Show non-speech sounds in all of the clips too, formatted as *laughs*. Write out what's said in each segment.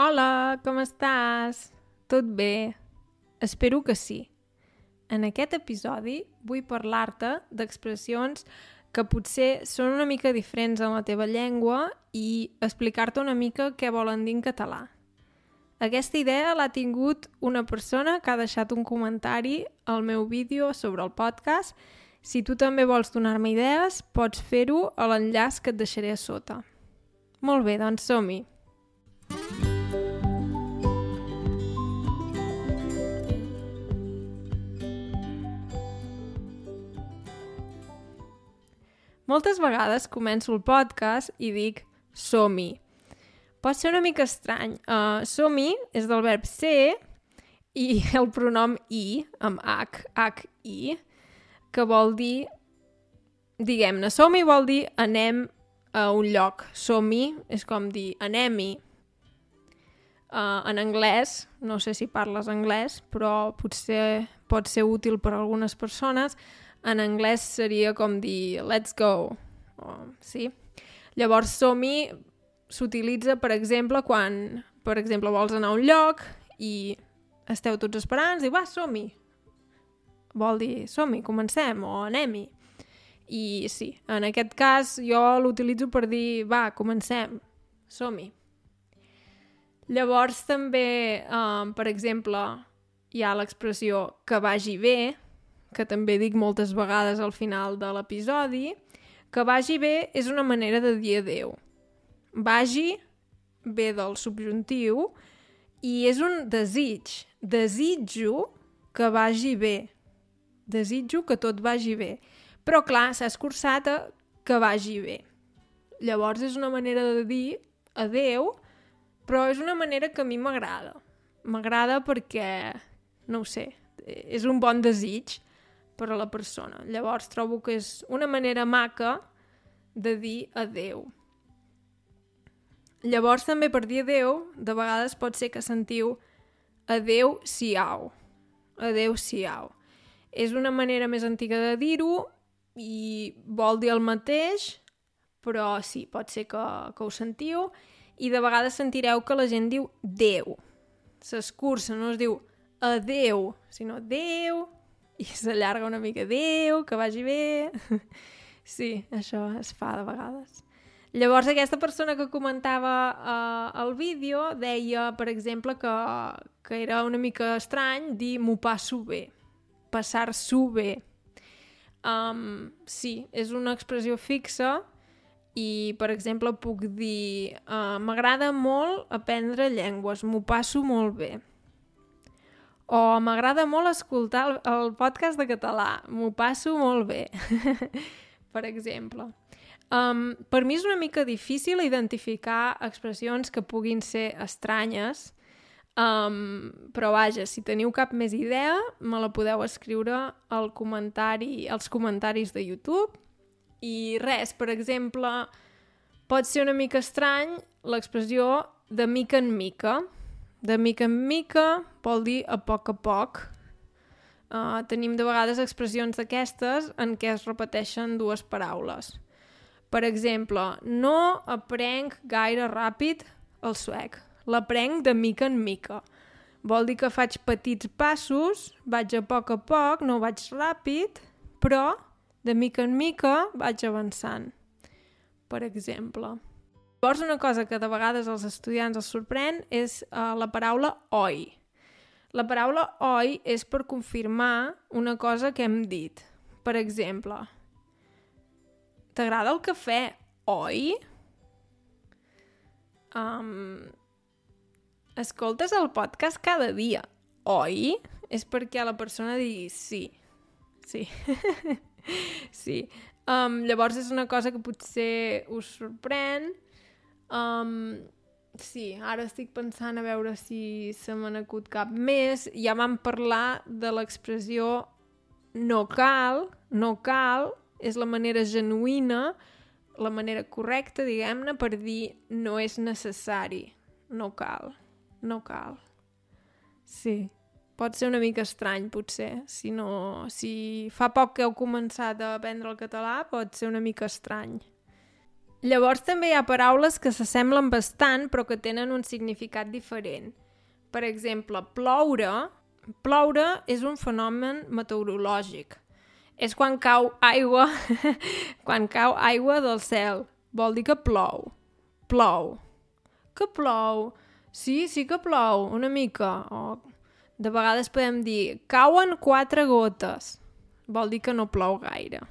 Hola, com estàs? Tot bé? Espero que sí. En aquest episodi vull parlar-te d'expressions que potser són una mica diferents en la teva llengua i explicar-te una mica què volen dir en català. Aquesta idea l'ha tingut una persona que ha deixat un comentari al meu vídeo sobre el podcast. Si tu també vols donar-me idees, pots fer-ho a l'enllaç que et deixaré a sota. Molt bé, doncs som-hi. Moltes vegades començo el podcast i dic som-hi. Pot ser una mica estrany. Uh, som-hi és del verb ser i *laughs* el pronom i, amb h, h-i, que vol dir, diguem-ne, som-hi vol dir anem a un lloc. Som-hi és com dir anem-hi. Uh, en anglès, no sé si parles anglès, però potser pot ser útil per a algunes persones, en anglès seria com dir let's go, o, sí? Llavors, som-hi s'utilitza, per exemple, quan, per exemple, vols anar a un lloc i esteu tots esperant i va, som-hi. Vol dir, som-hi, comencem, o anem-hi. I sí, en aquest cas jo l'utilitzo per dir, va, comencem, som-hi. Llavors també, um, per exemple, hi ha l'expressió que vagi bé, que també dic moltes vegades al final de l'episodi, que vagi bé és una manera de dir adeu. Vagi ve del subjuntiu i és un desig. Desitjo que vagi bé. Desitjo que tot vagi bé. Però, clar, s'ha escurçat a que vagi bé. Llavors és una manera de dir adeu, però és una manera que a mi m'agrada. M'agrada perquè, no ho sé, és un bon desig per a la persona. Llavors trobo que és una manera maca de dir adeu. Llavors també per dir adeu, de vegades pot ser que sentiu adeu siau. Adeu siau. És una manera més antiga de dir-ho i vol dir el mateix, però sí, pot ser que, que ho sentiu i de vegades sentireu que la gent diu Déu. S'escurça, no es diu adeu, sinó Déu, i s'allarga una mica, adéu, que vagi bé... *laughs* sí, això es fa de vegades. Llavors, aquesta persona que comentava uh, el vídeo deia, per exemple, que, que era una mica estrany dir m'ho passo bé, passar-s'ho bé. Um, sí, és una expressió fixa i, per exemple, puc dir uh, m'agrada molt aprendre llengües, m'ho passo molt bé. O m'agrada molt escoltar el, el podcast de català, m'ho passo molt bé, *laughs* per exemple. Um, per mi és una mica difícil identificar expressions que puguin ser estranyes, um, però vaja, si teniu cap més idea, me la podeu escriure al comentari, als comentaris de YouTube. I res, per exemple, pot ser una mica estrany l'expressió de mica en mica, de mica en mica vol dir a poc a poc. Uh, tenim de vegades expressions d'aquestes en què es repeteixen dues paraules. Per exemple, no aprenc gaire ràpid el suec. L'aprenc de mica en mica. Vol dir que faig petits passos, vaig a poc a poc, no vaig ràpid, però de mica en mica vaig avançant. Per exemple. Llavors, una cosa que de vegades als estudiants els sorprèn és uh, la paraula oi. La paraula oi és per confirmar una cosa que hem dit. Per exemple, t'agrada el cafè, oi? Um, escoltes el podcast cada dia, oi? És perquè la persona digui sí. Sí. *laughs* sí. Um, llavors és una cosa que potser us sorprèn, Um, sí, ara estic pensant a veure si se me n'acut cap més. Ja vam parlar de l'expressió no cal, no cal, és la manera genuïna, la manera correcta, diguem-ne, per dir no és necessari, no cal, no cal. Sí, pot ser una mica estrany, potser. Si, no, si fa poc que heu començat a aprendre el català, pot ser una mica estrany. Llavors també hi ha paraules que s'assemblen bastant però que tenen un significat diferent. Per exemple, ploure, ploure és un fenomen meteorològic. És quan cau aigua, *laughs* quan cau aigua del cel. Vol dir que plou. Plou. Que plou? Sí, sí que plou, una mica. O de vegades podem dir cauen quatre gotes. Vol dir que no plou gaire.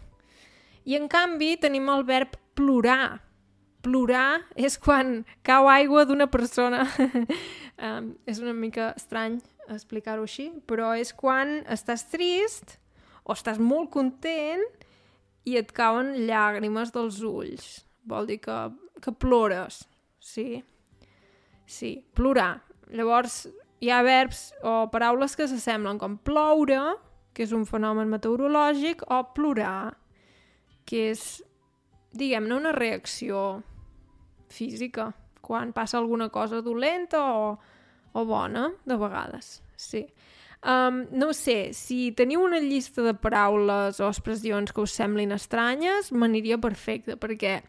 I en canvi tenim el verb plorar. Plorar és quan cau aigua d'una persona. *laughs* um, és una mica estrany explicar-ho així, però és quan estàs trist o estàs molt content i et cauen llàgrimes dels ulls. Vol dir que, que plores, sí? Sí, plorar. Llavors, hi ha verbs o paraules que s'assemblen com ploure, que és un fenomen meteorològic, o plorar, que és, diguem-ne, una reacció física, quan passa alguna cosa dolenta o, o bona, de vegades, sí. Um, no sé, si teniu una llista de paraules o expressions que us semblin estranyes, m'aniria perfecte, perquè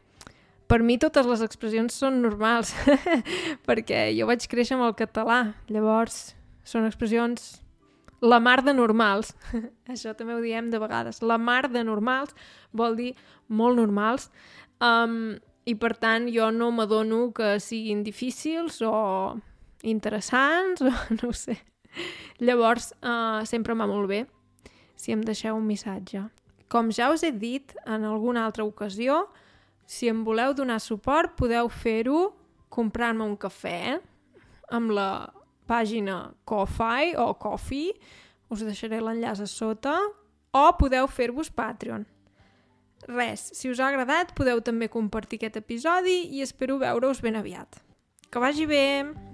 per mi totes les expressions són normals, *laughs* perquè jo vaig créixer amb el català, llavors són expressions la mar de normals. *laughs* Això també ho diem de vegades. La mar de normals vol dir molt normals. Um, I per tant jo no m'adono que siguin difícils o interessants *laughs* o no ho sé. Llavors uh, sempre m'ha molt bé si em deixeu un missatge. Com ja us he dit en alguna altra ocasió, si em voleu donar suport podeu fer-ho comprant-me un cafè amb la pàgina Ko-Fi o Coffee, us deixaré l'enllaç a sota, o podeu fer-vos Patreon. Res, si us ha agradat podeu també compartir aquest episodi i espero veure-us ben aviat. Que vagi bé!